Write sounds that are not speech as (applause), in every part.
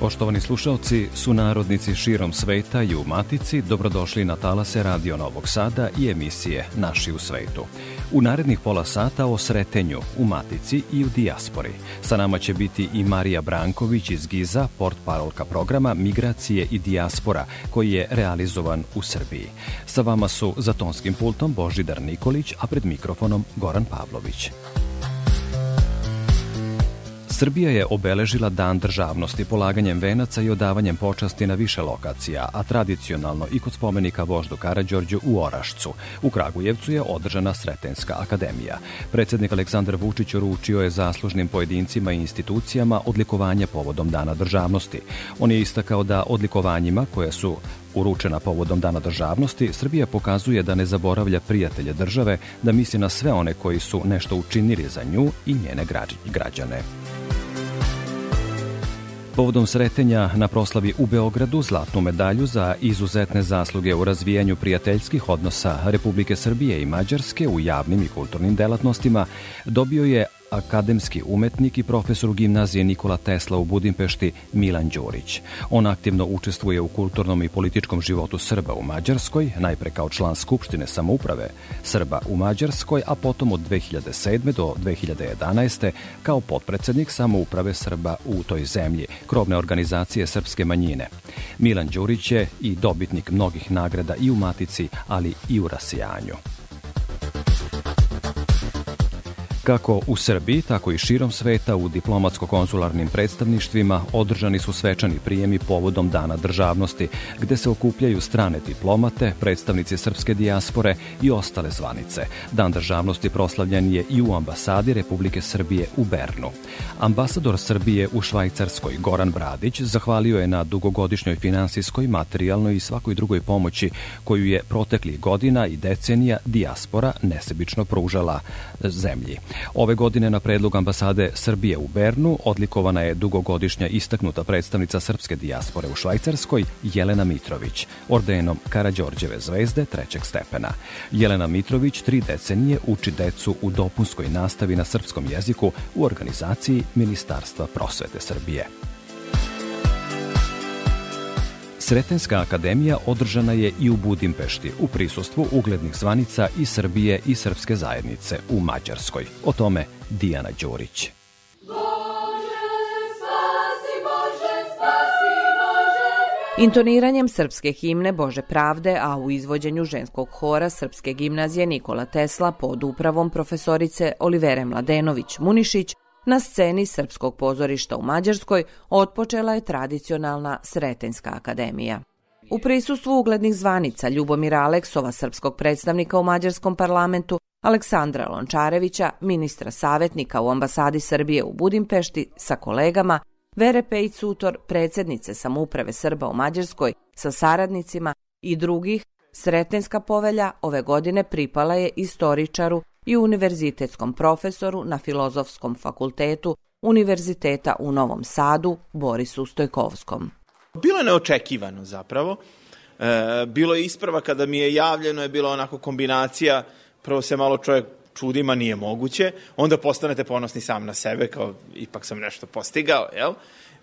Poštovani slušalci, sunarodnici širom sveta i u Matici, dobrodošli na talase Radio Novog Sada i emisije Naši u svetu. U narednih pola sata o sretenju u Matici i u dijaspori. Sa nama će biti i Marija Branković iz Giza, port parolka programa Migracije i dijaspora, koji je realizovan u Srbiji. Sa vama su za tonskim pultom Božidar Nikolić, a pred mikrofonom Goran Pavlović. Srbija je obeležila Dan državnosti polaganjem venaca i odavanjem počasti na više lokacija, a tradicionalno i kod spomenika voždu Karađorđu u Orašcu. U Kragujevcu je održana Sretenska akademija. Predsednik Aleksandar Vučić uručio je zaslužnim pojedincima i institucijama odlikovanje povodom Dana državnosti. On je istakao da odlikovanjima koje su Uručena povodom Dana državnosti, Srbija pokazuje da ne zaboravlja prijatelje države, da misli na sve one koji su nešto učinili za nju i njene građane povodom sretenja na proslavi u Beogradu zlatnu medalju za izuzetne zasluge u razvijanju prijateljskih odnosa Republike Srbije i Mađarske u javnim i kulturnim delatnostima dobio je akademski umetnik i profesor gimnazije Nikola Tesla u Budimpešti Milan Đurić. On aktivno učestvuje u kulturnom i političkom životu Srba u Mađarskoj, najpre kao član Skupštine samouprave Srba u Mađarskoj, a potom od 2007. do 2011. kao potpredsednik samouprave Srba u toj zemlji, krovne organizacije srpske manjine. Milan Đurić je i dobitnik mnogih nagrada i u Matici, ali i u Rasijanju. Kako u Srbiji, tako i širom sveta u diplomatsko-konsularnim predstavništvima održani su svečani prijemi povodom Dana državnosti, gde se okupljaju strane diplomate, predstavnici srpske dijaspore i ostale zvanice. Dan državnosti proslavljen je i u ambasadi Republike Srbije u Bernu. Ambasador Srbije u Švajcarskoj Goran Bradić zahvalio je na dugogodišnjoj finansijskoj, materijalnoj i svakoj drugoj pomoći koju je proteklih godina i decenija dijaspora nesebično pružala zemlji. Ove godine na predlog ambasade Srbije u Bernu odlikovana je dugogodišnja istaknuta predstavnica srpske dijaspore u Švajcarskoj Jelena Mitrović ordenom Karađorđeve zvezde trećeg stepena. Jelena Mitrović tri decenije uči decu u dopunskoj nastavi na srpskom jeziku u organizaciji Ministarstva prosvete Srbije. Sretenska akademija održana je i u Budimpešti u prisustvu uglednih zvanica i Srbije i Srpske zajednice u Mađarskoj. O tome Dijana Đurić. Intoniranjem srpske himne Bože pravde, a u izvođenju ženskog hora Srpske gimnazije Nikola Tesla pod upravom profesorice Olivere Mladenović-Munišić, Na sceni Srpskog pozorišta u Mađarskoj otpočela je tradicionalna Sretenska akademija. U prisustvu uglednih zvanica Ljubomira Aleksova, srpskog predstavnika u Mađarskom parlamentu, Aleksandra Lončarevića, ministra savetnika u ambasadi Srbije u Budimpešti, sa kolegama, Vere Pej Cutor, predsednice samuprave Srba u Mađarskoj, sa saradnicima i drugih, Sretenska povelja ove godine pripala je istoričaru i univerzitetskom profesoru na Filozofskom fakultetu Univerziteta u Novom Sadu Borisu Stojkovskom. Bilo je neočekivano zapravo. E, bilo je isprava kada mi je javljeno, je bila onako kombinacija, prvo se malo čovjek čudima nije moguće, onda postanete ponosni sam na sebe, kao ipak sam nešto postigao, jel?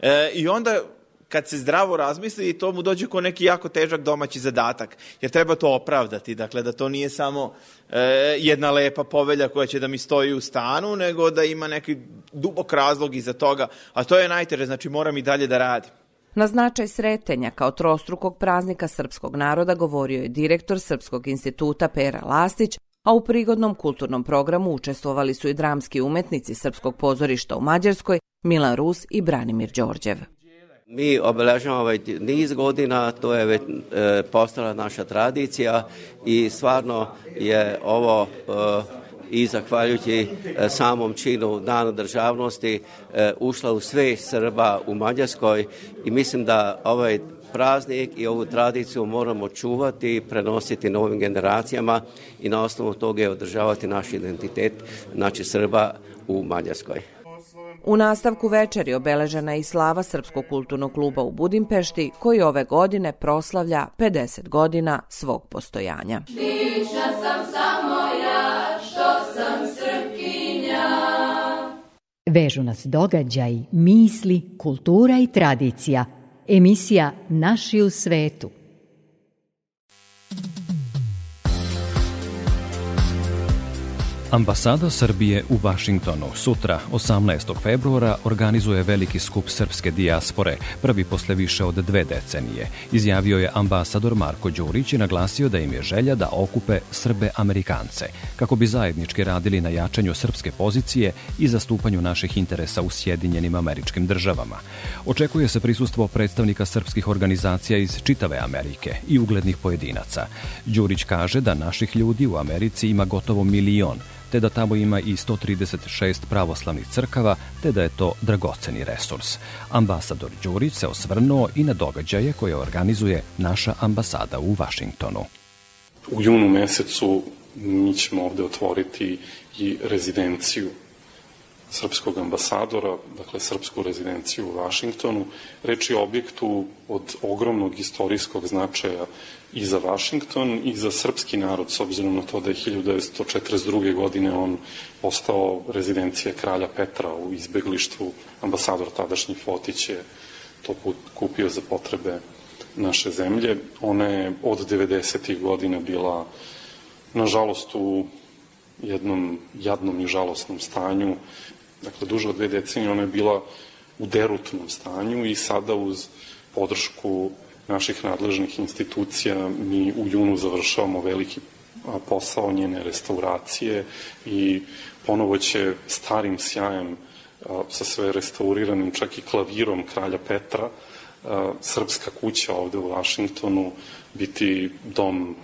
E, I onda kad se zdravo razmisli i to mu dođe kao neki jako težak domaći zadatak, jer treba to opravdati, dakle da to nije samo e, jedna lepa povelja koja će da mi stoji u stanu, nego da ima neki dubok razlog iza toga, a to je najteže, znači moram i dalje da radim. Na značaj sretenja kao trostrukog praznika srpskog naroda govorio je direktor Srpskog instituta Pera Lastić, a u prigodnom kulturnom programu učestvovali su i dramski umetnici Srpskog pozorišta u Mađarskoj Milan Rus i Branimir Đorđev. Mi obeležavamo već ovaj niz godina, to je već e, postala naša tradicija i stvarno je ovo e, i zahvaljujući e, samom činu Dana državnosti e, ušla u sve Srba u Mađarskoj i mislim da ovaj praznik i ovu tradiciju moramo čuvati, i prenositi novim generacijama i na osnovu toga je održavati naš identitet, znači Srba u Mađarskoj. U nastavku večeri obeležena je i slava Srpskog kulturnog kluba u Budimpešti, koji ove godine proslavlja 50 godina svog postojanja. Lična sam samo ja, što sam Srpkinja. Vežu nas događaj, misli, kultura i tradicija. Emisija Naši u svetu Ambasada Srbije u Vašingtonu sutra, 18. februara, organizuje veliki skup srpske dijaspore, prvi posle više od dve decenije. Izjavio je ambasador Marko Đurić i naglasio da im je želja da okupe Srbe Amerikance, kako bi zajednički radili na jačanju srpske pozicije i zastupanju naših interesa u Sjedinjenim američkim državama. Očekuje se prisustvo predstavnika srpskih organizacija iz čitave Amerike i uglednih pojedinaca. Đurić kaže da naših ljudi u Americi ima gotovo milion – te da tamo ima i 136 pravoslavnih crkava, te da je to dragoceni resurs. Ambasador Đurić se osvrnuo i na događaje koje organizuje naša ambasada u Vašingtonu. U junu mesecu mi ćemo ovde otvoriti i rezidenciju srpskog ambasadora, dakle srpsku rezidenciju u Vašingtonu. Reč je o objektu od ogromnog istorijskog značaja i za Vašington i za srpski narod, s obzirom na to da je 1942. godine on postao rezidencija kralja Petra u izbeglištvu. Ambasador tadašnji Fotić je to kupio za potrebe naše zemlje. Ona je od 90. godina bila, nažalost, u jednom jadnom i žalostnom stanju dakle duže od dve decenije, ona je bila u derutnom stanju i sada uz podršku naših nadležnih institucija mi u junu završavamo veliki posao njene restauracije i ponovo će starim sjajem sa sve restauriranim čak i klavirom kralja Petra srpska kuća ovde u Vašingtonu biti dom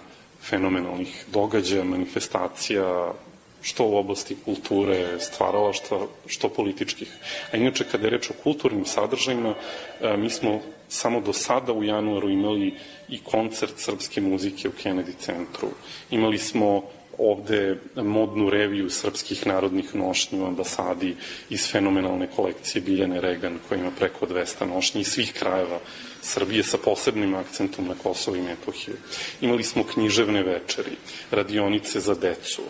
fenomenalnih događaja, manifestacija, što u oblasti kulture, stvaralaštva, što političkih. A inače, kada je reč o kulturnim sadržajima, e, mi smo samo do sada u januaru imali i koncert srpske muzike u Kennedy centru. Imali smo ovde modnu reviju srpskih narodnih nošnji u ambasadi iz fenomenalne kolekcije Biljane Regan koja ima preko 200 nošnji iz svih krajeva Srbije sa posebnim akcentom na Kosovo i Metohiju. Imali smo književne večeri, radionice za decu,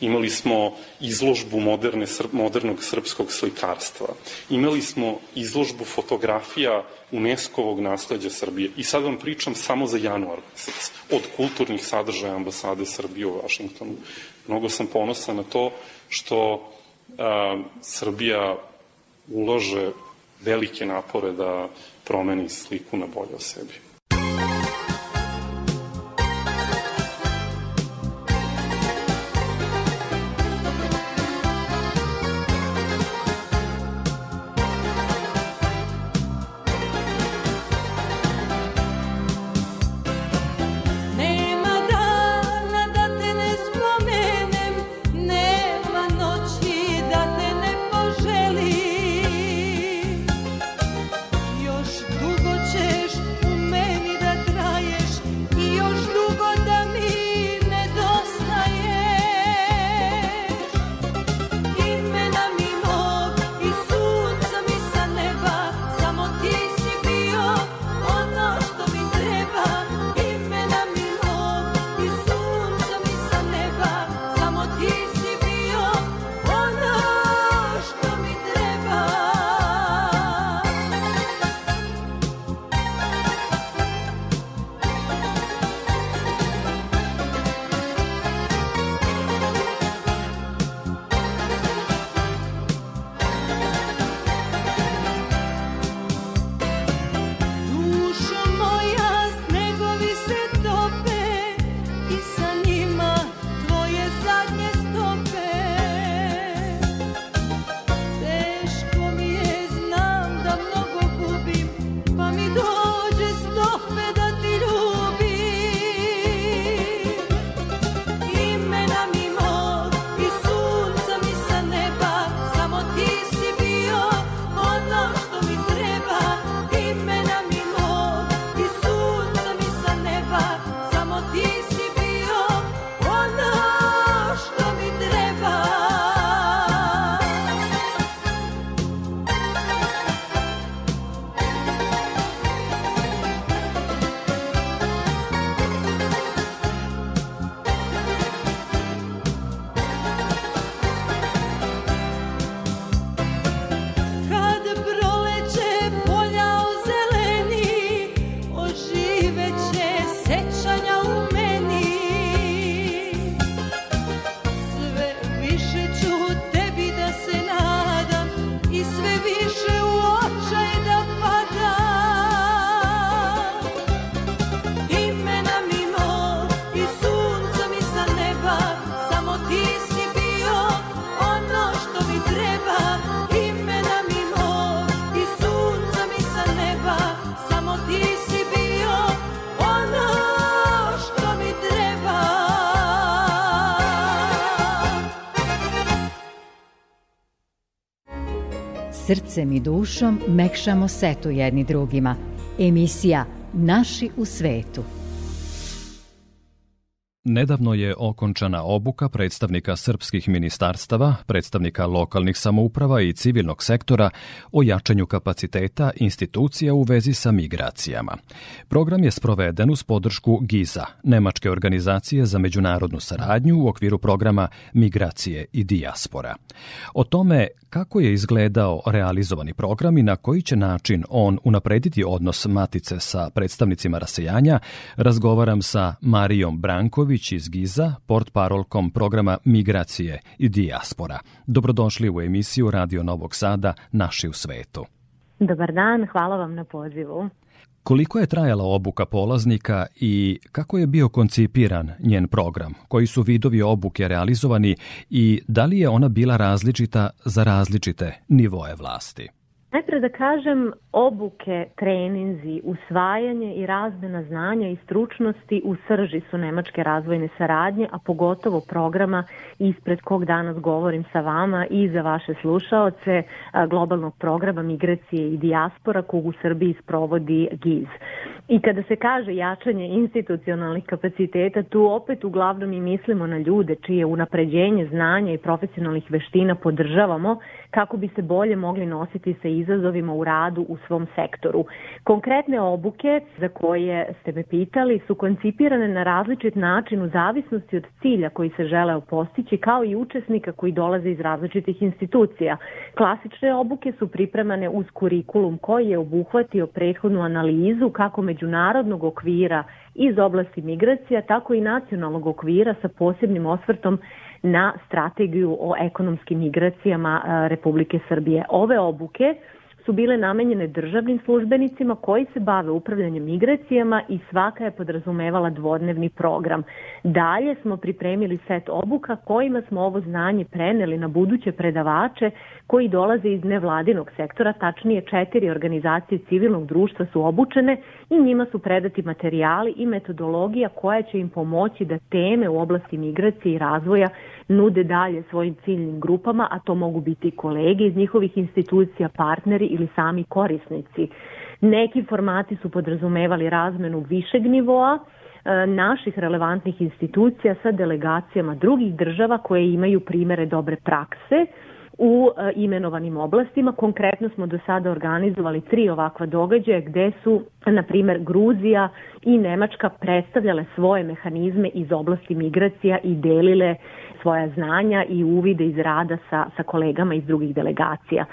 imali smo izložbu moderne, modernog srpskog slikarstva, imali smo izložbu fotografija UNESCO-vog nasledja Srbije. I sad vam pričam samo za januar mesec, od kulturnih sadržaja ambasade Srbije u Vašingtonu. Mnogo sam ponosan na to što a, Srbija ulože velike napore da promeni sliku na bolje o sebi. srcem i dušom mekšamo setu jedni drugima. Emisija Naši u svetu. Nedavno je okončana obuka predstavnika srpskih ministarstava, predstavnika lokalnih samouprava i civilnog sektora o jačanju kapaciteta institucija u vezi sa migracijama. Program je sproveden uz podršku GIZA, Nemačke organizacije za međunarodnu saradnju u okviru programa Migracije i dijaspora. O tome kako je izgledao realizovani program i na koji će način on unaprediti odnos matice sa predstavnicima rasejanja, razgovaram sa Marijom Branković, Marković iz Giza, port parolkom programa Migracije i Dijaspora. Dobrodošli u emisiju Radio Novog Sada, Naši u svetu. Dobar dan, hvala vam na pozivu. Koliko je trajala obuka polaznika i kako je bio koncipiran njen program? Koji su vidovi obuke realizovani i da li je ona bila različita za različite nivoje vlasti? Najpre da kažem, obuke, treninzi, usvajanje i razmena znanja i stručnosti u srži su nemačke razvojne saradnje, a pogotovo programa ispred kog danas govorim sa vama i za vaše slušaoce globalnog programa migracije i dijaspora kog u Srbiji sprovodi GIZ. I kada se kaže jačanje institucionalnih kapaciteta, tu opet uglavnom i mislimo na ljude čije unapređenje znanja i profesionalnih veština podržavamo kako bi se bolje mogli nositi sa izazovima izazovima u radu u svom sektoru. Konkretne obuke za koje ste me pitali su koncipirane na različit način u zavisnosti od cilja koji se želeo postići kao i učesnika koji dolaze iz različitih institucija. Klasične obuke su pripremane uz kurikulum koji je obuhvatio prethodnu analizu kako međunarodnog okvira iz oblasti migracija, tako i nacionalnog okvira sa posebnim osvrtom na strategiju o ekonomskim migracijama e, Republike Srbije. Ove obuke su bile namenjene državnim službenicima koji se bave upravljanjem migracijama i svaka je podrazumevala dvodnevni program. Dalje smo pripremili set obuka kojima smo ovo znanje preneli na buduće predavače koji dolaze iz nevladinog sektora, tačnije četiri organizacije civilnog društva su obučene i njima su predati materijali i metodologija koja će im pomoći da teme u oblasti migracije i razvoja nude dalje svojim ciljnim grupama, a to mogu biti kolege iz njihovih institucija, partneri ili sami korisnici. Neki formati su podrazumevali razmenu višeg nivoa, e, naših relevantnih institucija sa delegacijama drugih država koje imaju primere dobre prakse, u e, imenovanim oblastima. Konkretno smo do sada organizovali tri ovakva događaja gde su, na primer, Gruzija i Nemačka predstavljale svoje mehanizme iz oblasti migracija i delile svoja znanja i uvide iz rada sa, sa kolegama iz drugih delegacija.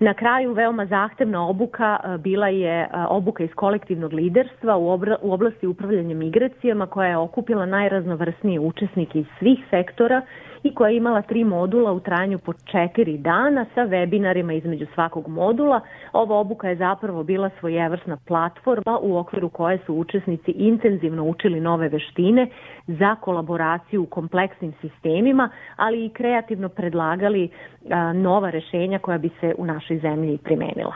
Na kraju veoma zahtevna obuka e, bila je e, obuka iz kolektivnog liderstva u, obra, u oblasti upravljanja migracijama koja je okupila najraznovrsnije učesnike iz svih sektora i koja je imala tri modula u trajanju po četiri dana sa webinarima između svakog modula. Ova obuka je zapravo bila svojevrsna platforma u okviru koje su učesnici intenzivno učili nove veštine za kolaboraciju u kompleksnim sistemima, ali i kreativno predlagali nova rešenja koja bi se u našoj zemlji primenila.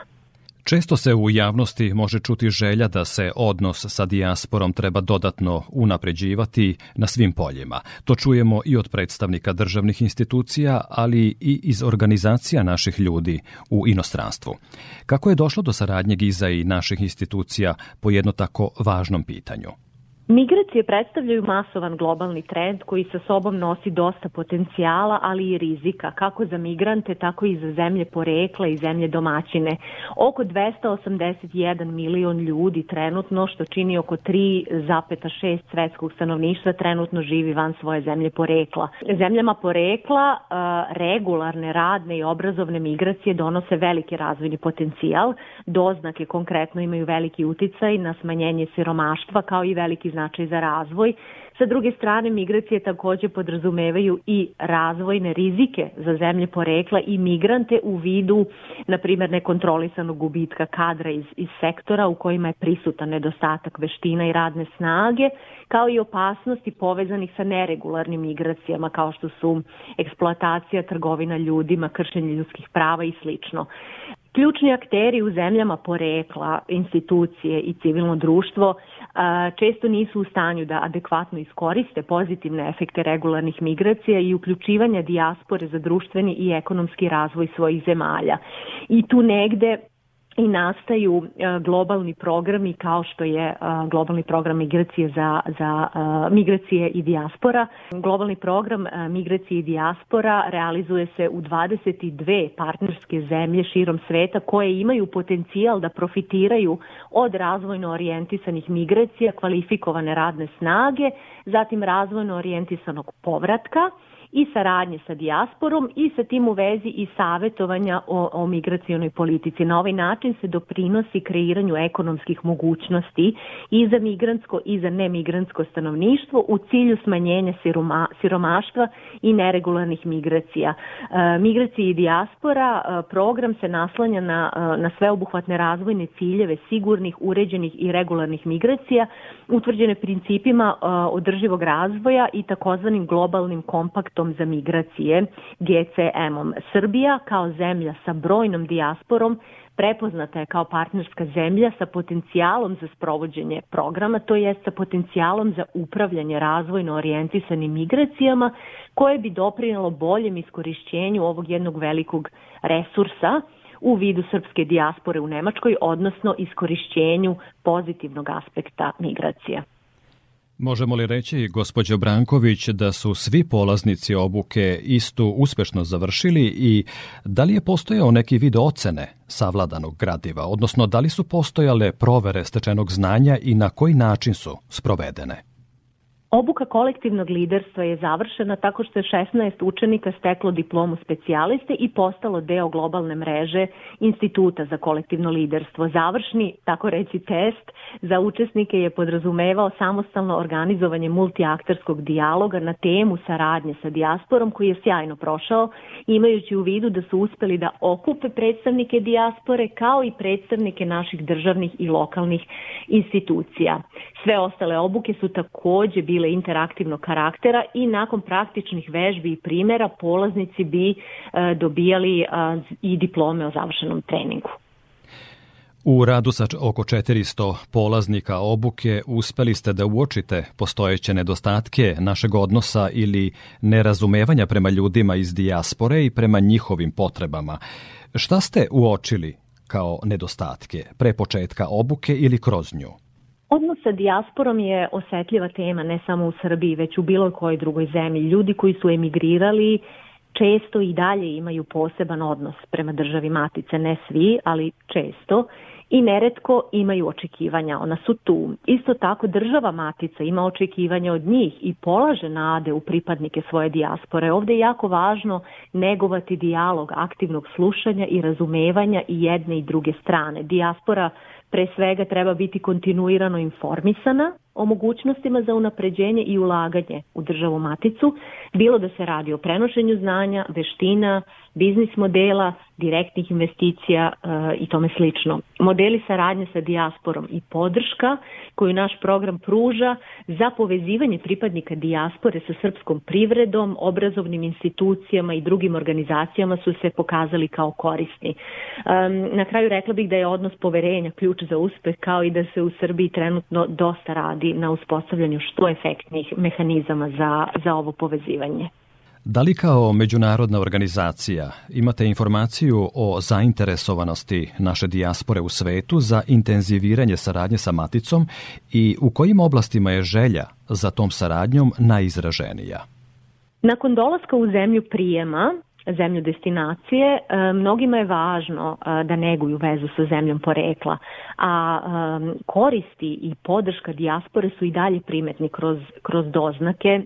Često se u javnosti može čuti želja da se odnos sa dijasporom treba dodatno unapređivati na svim poljima. To čujemo i od predstavnika državnih institucija, ali i iz organizacija naših ljudi u inostranstvu. Kako je došlo do saradnje Giza i naših institucija po jedno tako važnom pitanju? Migracije predstavljaju masovan globalni trend koji sa sobom nosi dosta potencijala, ali i rizika, kako za migrante, tako i za zemlje porekla i zemlje domaćine. Oko 281 milion ljudi trenutno, što čini oko 3,6 svetskog stanovništva, trenutno živi van svoje zemlje porekla. Zemljama porekla e, regularne radne i obrazovne migracije donose veliki razvojni potencijal, doznake konkretno imaju veliki uticaj na smanjenje siromaštva kao i veliki znači za razvoj Sa druge strane, migracije takođe podrazumevaju i razvojne rizike za zemlje porekla i migrante u vidu, na primer, nekontrolisanog gubitka kadra iz, iz sektora u kojima je prisutan nedostatak veština i radne snage, kao i opasnosti povezanih sa neregularnim migracijama, kao što su eksploatacija, trgovina ljudima, kršenje ljudskih prava i slično. Ključni akteri u zemljama porekla, institucije i civilno društvo često nisu u stanju da adekvatno iskoriste pozitivne efekte regularnih migracija i uključivanja dijaspore za društveni i ekonomski razvoj svojih zemalja. I tu negde i nastaju e, globalni programi kao što je e, globalni program migracije za, za e, migracije i dijaspora. Globalni program migracije i dijaspora realizuje se u 22 partnerske zemlje širom sveta koje imaju potencijal da profitiraju od razvojno orijentisanih migracija, kvalifikovane radne snage, zatim razvojno orijentisanog povratka, i saradnje sa dijasporom i sa tim u vezi i savetovanja o, o migracijonoj politici. Na ovaj način se doprinosi kreiranju ekonomskih mogućnosti i za migrantsko i za nemigrantsko stanovništvo u cilju smanjenja siroma, siromaštva i neregularnih migracija. E, migracije i dijaspora e, program se naslanja na, e, na sveobuhvatne razvojne ciljeve sigurnih, uređenih i regularnih migracija utvrđene principima e, održivog razvoja i takozvanim globalnim kompaktom Odborom za migracije GCM-om. Srbija kao zemlja sa brojnom dijasporom prepoznata je kao partnerska zemlja sa potencijalom za sprovođenje programa, to jest sa potencijalom za upravljanje razvojno orijentisanim migracijama, koje bi doprinelo boljem iskorišćenju ovog jednog velikog resursa u vidu srpske dijaspore u Nemačkoj, odnosno iskorišćenju pozitivnog aspekta migracija. Možemo li reći, gospođo Branković, da su svi polaznici obuke istu uspešno završili i da li je postojao neki vid ocene savladanog gradiva, odnosno da li su postojale provere stečenog znanja i na koji način su sprovedene? Obuka kolektivnog liderstva je završena tako što je 16 učenika steklo diplomu specijaliste i postalo deo globalne mreže Instituta za kolektivno liderstvo. Završni, tako reći, test za učesnike je podrazumevao samostalno organizovanje multiaktorskog dijaloga na temu saradnje sa dijasporom koji je sjajno prošao, imajući u vidu da su uspeli da okupe predstavnike dijaspore kao i predstavnike naših državnih i lokalnih institucija. Sve ostale obuke su takođe bile interaktivnog karaktera i nakon praktičnih vežbi i primera polaznici bi e, dobijali e, i diplome o završenom treningu. U radu sa oko 400 polaznika obuke uspeli ste da uočite postojeće nedostatke našeg odnosa ili nerazumevanja prema ljudima iz dijaspore i prema njihovim potrebama. Šta ste uočili kao nedostatke pre početka obuke ili kroz nju? Odnos sa dijasporom je osetljiva tema ne samo u Srbiji, već u bilo kojoj drugoj zemlji. Ljudi koji su emigrirali često i dalje imaju poseban odnos prema državi matice, ne svi, ali često i neretko imaju očekivanja, ona su tu. Isto tako država matica ima očekivanja od njih i polaže nade u pripadnike svoje dijaspore. Ovde je jako važno negovati dijalog aktivnog slušanja i razumevanja i jedne i druge strane. Dijaspora pre svega treba biti kontinuirano informisana o mogućnostima za unapređenje i ulaganje u državu maticu, bilo da se radi o prenošenju znanja, veština, biznis modela, direktnih investicija e, i tome slično. Modeli saradnje sa dijasporom i podrška koju naš program pruža za povezivanje pripadnika dijaspore sa srpskom privredom, obrazovnim institucijama i drugim organizacijama su se pokazali kao korisni. E, na kraju rekla bih da je odnos poverenja ključ za uspeh kao i da se u Srbiji trenutno dosta radi radi na uspostavljanju što efektnih mehanizama za, za ovo povezivanje. Da li kao međunarodna organizacija imate informaciju o zainteresovanosti naše dijaspore u svetu za intenziviranje saradnje sa maticom i u kojim oblastima je želja za tom saradnjom najizraženija? Nakon dolaska u zemlju prijema, zemlju destinacije, e, mnogima je važno e, da neguju vezu sa zemljom porekla, a e, koristi i podrška dijaspore su i dalje primetni kroz, kroz doznake,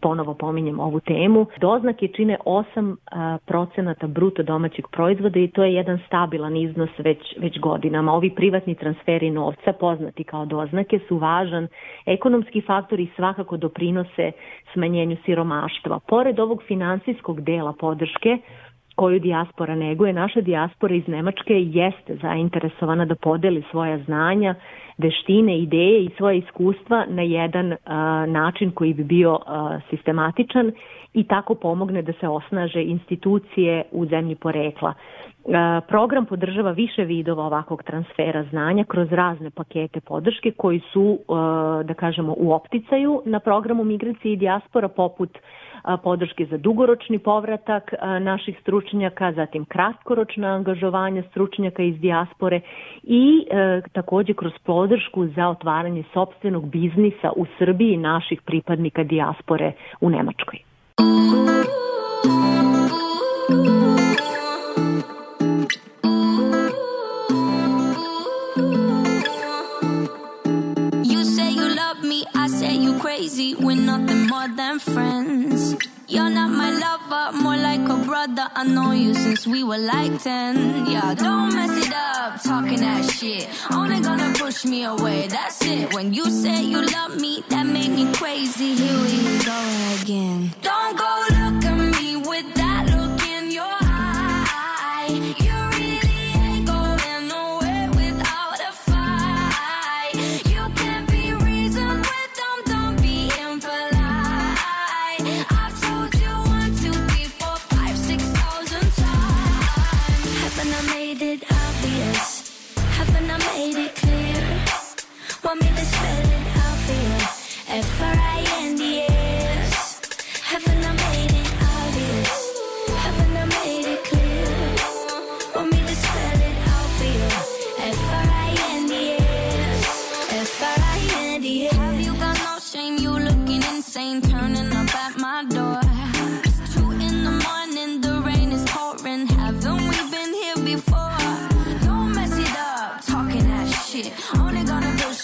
ponovo pominjem ovu temu, doznake čine 8% bruto domaćeg proizvoda i to je jedan stabilan iznos već, već godinama. Ovi privatni transferi novca, poznati kao doznake, su važan ekonomski faktor i svakako doprinose smanjenju siromaštva. Pored ovog finansijskog dela, dela podrške koju dijaspora neguje. Naša dijaspora iz Nemačke jeste zainteresovana da podeli svoja znanja, veštine, ideje i svoje iskustva na jedan uh, način koji bi bio uh, sistematičan i tako pomogne da se osnaže institucije u zemlji porekla. E, program podržava više vidova ovakvog transfera znanja kroz razne pakete podrške koji su, e, da kažemo, u opticaju na programu Migracije i dijaspora poput e, podrške za dugoročni povratak naših stručnjaka, zatim kratkoročna angažovanja stručnjaka iz dijaspore i takođe kroz podršku za otvaranje sobstvenog biznisa u Srbiji naših pripadnika dijaspore u Nemačkoj. crazy, we're nothing more than friends. You're not my lover, more like a brother. I know you since we were like 10. Yeah, don't mess it up, talking that shit. Only gonna push me away, that's it. When you say you love me, that made me crazy. Here we go again. Don't go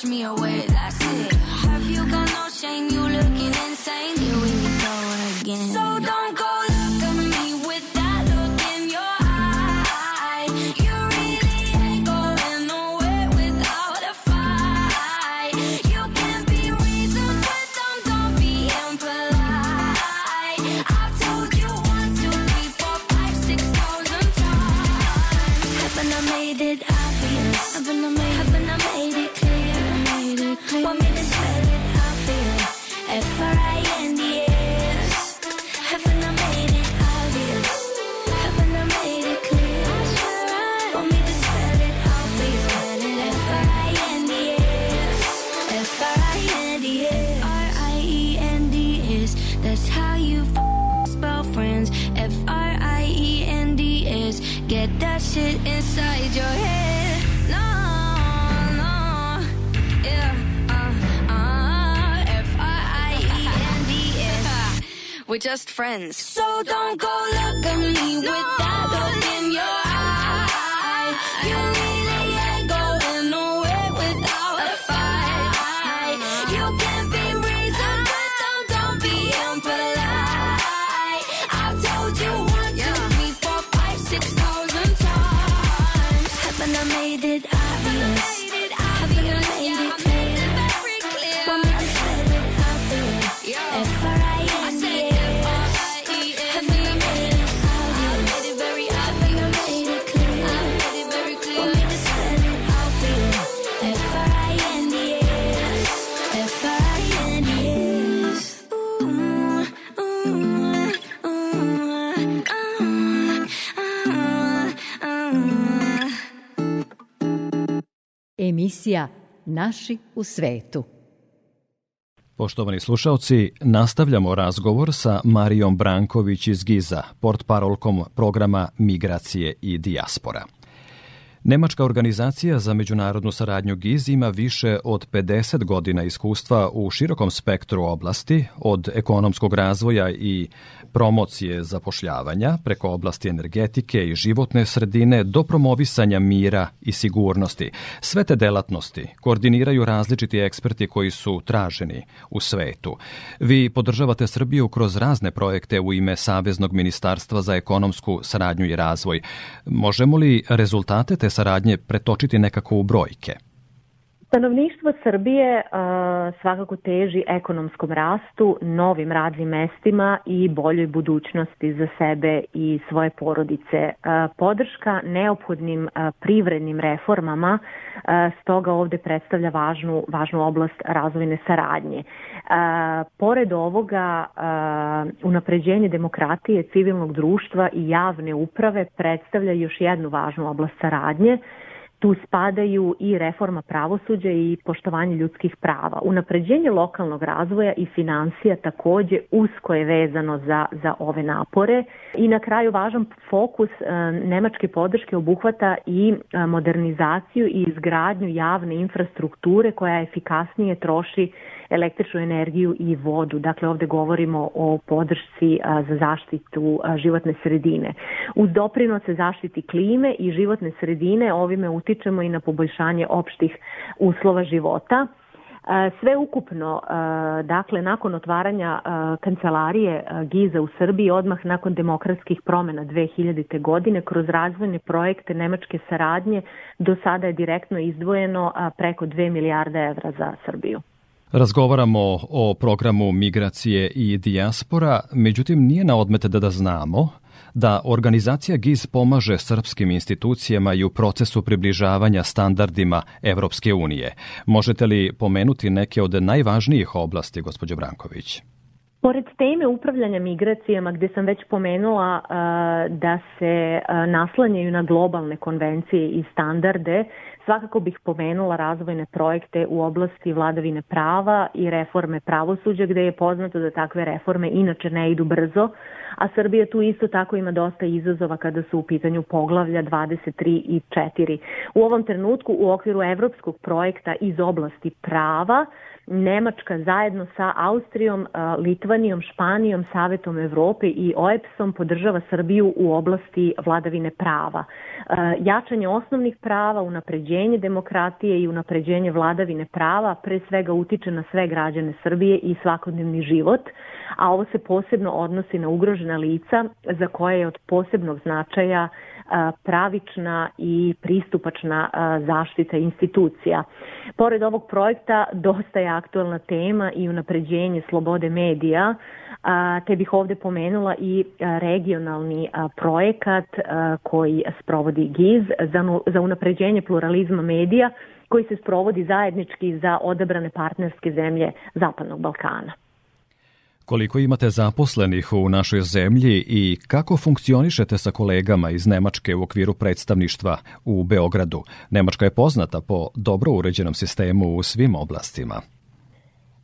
push me away. Get that shit inside your head. No, no, yeah. Uh, uh, F R I E N D S. We're just friends. So don't go look at me no, with that look in your eye. You emisija Naši u svetu. Poštovani slušaoci, nastavljamo razgovor sa Marijom Branković iz Giza, portparolkom programa Migracije i dijaspora. Nemačka organizacija za međunarodnu saradnju GIZ ima više od 50 godina iskustva u širokom spektru oblasti, od ekonomskog razvoja i promocije zapošljavanja preko oblasti energetike i životne sredine do promovisanja mira i sigurnosti. Sve te delatnosti koordiniraju različiti eksperti koji su traženi u svetu. Vi podržavate Srbiju kroz razne projekte u ime Saveznog ministarstva za ekonomsku saradnju i razvoj. Možemo li rezultate te saradnje pretočiti nekako u brojke – Stanovništvo Srbije a, e, svakako teži ekonomskom rastu, novim radnim mestima i boljoj budućnosti za sebe i svoje porodice. A, e, podrška neophodnim a, e, privrednim reformama a, stoga ovde predstavlja važnu, važnu oblast razvojne saradnje. A, pored ovoga, a, unapređenje demokratije, civilnog društva i javne uprave predstavlja još jednu važnu oblast saradnje, Tu spadaju i reforma pravosuđa i poštovanje ljudskih prava. Unapređenje lokalnog razvoja i financija takođe usko je vezano za, za ove napore. I na kraju važan fokus e, nemačke podrške obuhvata i e, modernizaciju i izgradnju javne infrastrukture koja efikasnije troši električnu energiju i vodu. Dakle, ovde govorimo o podršci za zaštitu životne sredine. U doprinose zaštiti klime i životne sredine ovime utičemo i na poboljšanje opštih uslova života. Sve ukupno, dakle, nakon otvaranja kancelarije Giza u Srbiji, odmah nakon demokratskih promena 2000. godine, kroz razvojne projekte nemačke saradnje, do sada je direktno izdvojeno preko 2 milijarde evra za Srbiju. Razgovaramo o programu Migracije i dijaspora, međutim nije na odmet da da znamo da organizacija GIZ pomaže srpskim institucijama i u procesu približavanja standardima Evropske unije. Možete li pomenuti neke od najvažnijih oblasti, gospođo Branković? Pored teme upravljanja migracijama, gde sam već pomenula da se naslanjaju na globalne konvencije i standarde, Svakako bih pomenula razvojne projekte u oblasti vladavine prava i reforme pravosuđa gde je poznato da takve reforme inače ne idu brzo, a Srbija tu isto tako ima dosta izazova kada su u pitanju poglavlja 23 i 4. U ovom trenutku u okviru evropskog projekta iz oblasti prava Nemačka zajedno sa Austrijom, Litvanijom, Španijom, Savetom Evrope i OEPS-om podržava Srbiju u oblasti vladavine prava. Jačanje osnovnih prava, unapređenje unapređenje demokratije i unapređenje vladavine prava pre svega utiče na sve građane Srbije i svakodnevni život, a ovo se posebno odnosi na ugrožena lica za koje je od posebnog značaja pravična i pristupačna zaštita institucija. Pored ovog projekta dosta je aktualna tema i unapređenje slobode medija, te bih ovde pomenula i regionalni projekat koji sprovodi GIZ za unapređenje pluralizma medija koji se sprovodi zajednički za odabrane partnerske zemlje Zapadnog Balkana koliko imate zaposlenih u našoj zemlji i kako funkcionišete sa kolegama iz Nemačke u okviru predstavništva u Beogradu. Nemačka je poznata po dobro uređenom sistemu u svim oblastima.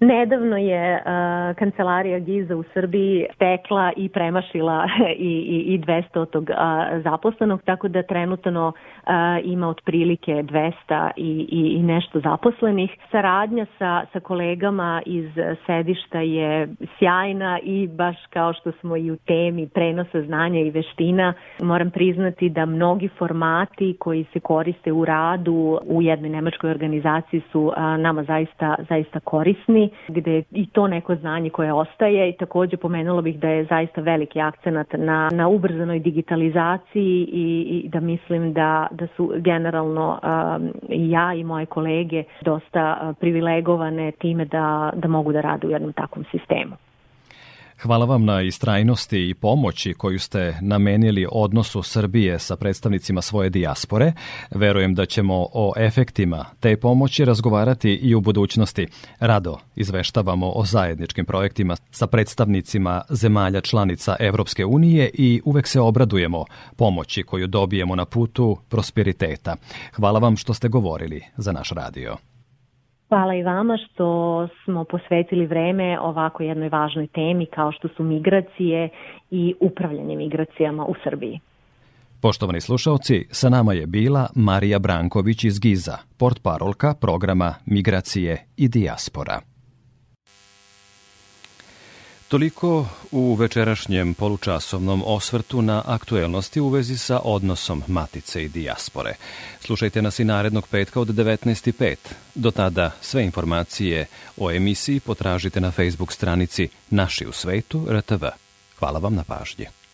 Nedavno je uh, kancelarija Giza u Srbiji stekla i premašila (laughs) i, i, i 200 uh, zaposlenog, tako da trenutno uh, ima otprilike 200 i, i, i nešto zaposlenih. Saradnja sa, sa kolegama iz sedišta je sjajna i baš kao što smo i u temi prenosa znanja i veština, moram priznati da mnogi formati koji se koriste u radu u jednoj nemačkoj organizaciji su uh, nama zaista, zaista korisni godini, gde i to neko znanje koje ostaje i takođe pomenula bih da je zaista veliki akcenat na, na ubrzanoj digitalizaciji i, i da mislim da, da su generalno um, ja i moje kolege dosta uh, privilegovane time da, da mogu da rade u jednom takvom sistemu. Hvala vam na istrajnosti i pomoći koju ste namenili odnosu Srbije sa predstavnicima svoje dijaspore. Verujem da ćemo o efektima te pomoći razgovarati i u budućnosti. Rado izveštavamo o zajedničkim projektima sa predstavnicima zemalja članica Evropske unije i uvek se obradujemo pomoći koju dobijemo na putu prosperiteta. Hvala vam što ste govorili za naš radio. Hvala i vama što smo posvetili vreme ovako jednoj važnoj temi kao što su migracije i upravljanje migracijama u Srbiji. Poštovani slušalci, sa nama je bila Marija Branković iz Giza, portparolka programa Migracije i dijaspora. Toliko u večerašnjem polučasovnom osvrtu na aktuelnosti u vezi sa odnosom Matice i Dijaspore. Slušajte nas i narednog petka od 19.05. Do tada sve informacije o emisiji potražite na Facebook stranici Naši u svetu RTV. Hvala vam na pažnji.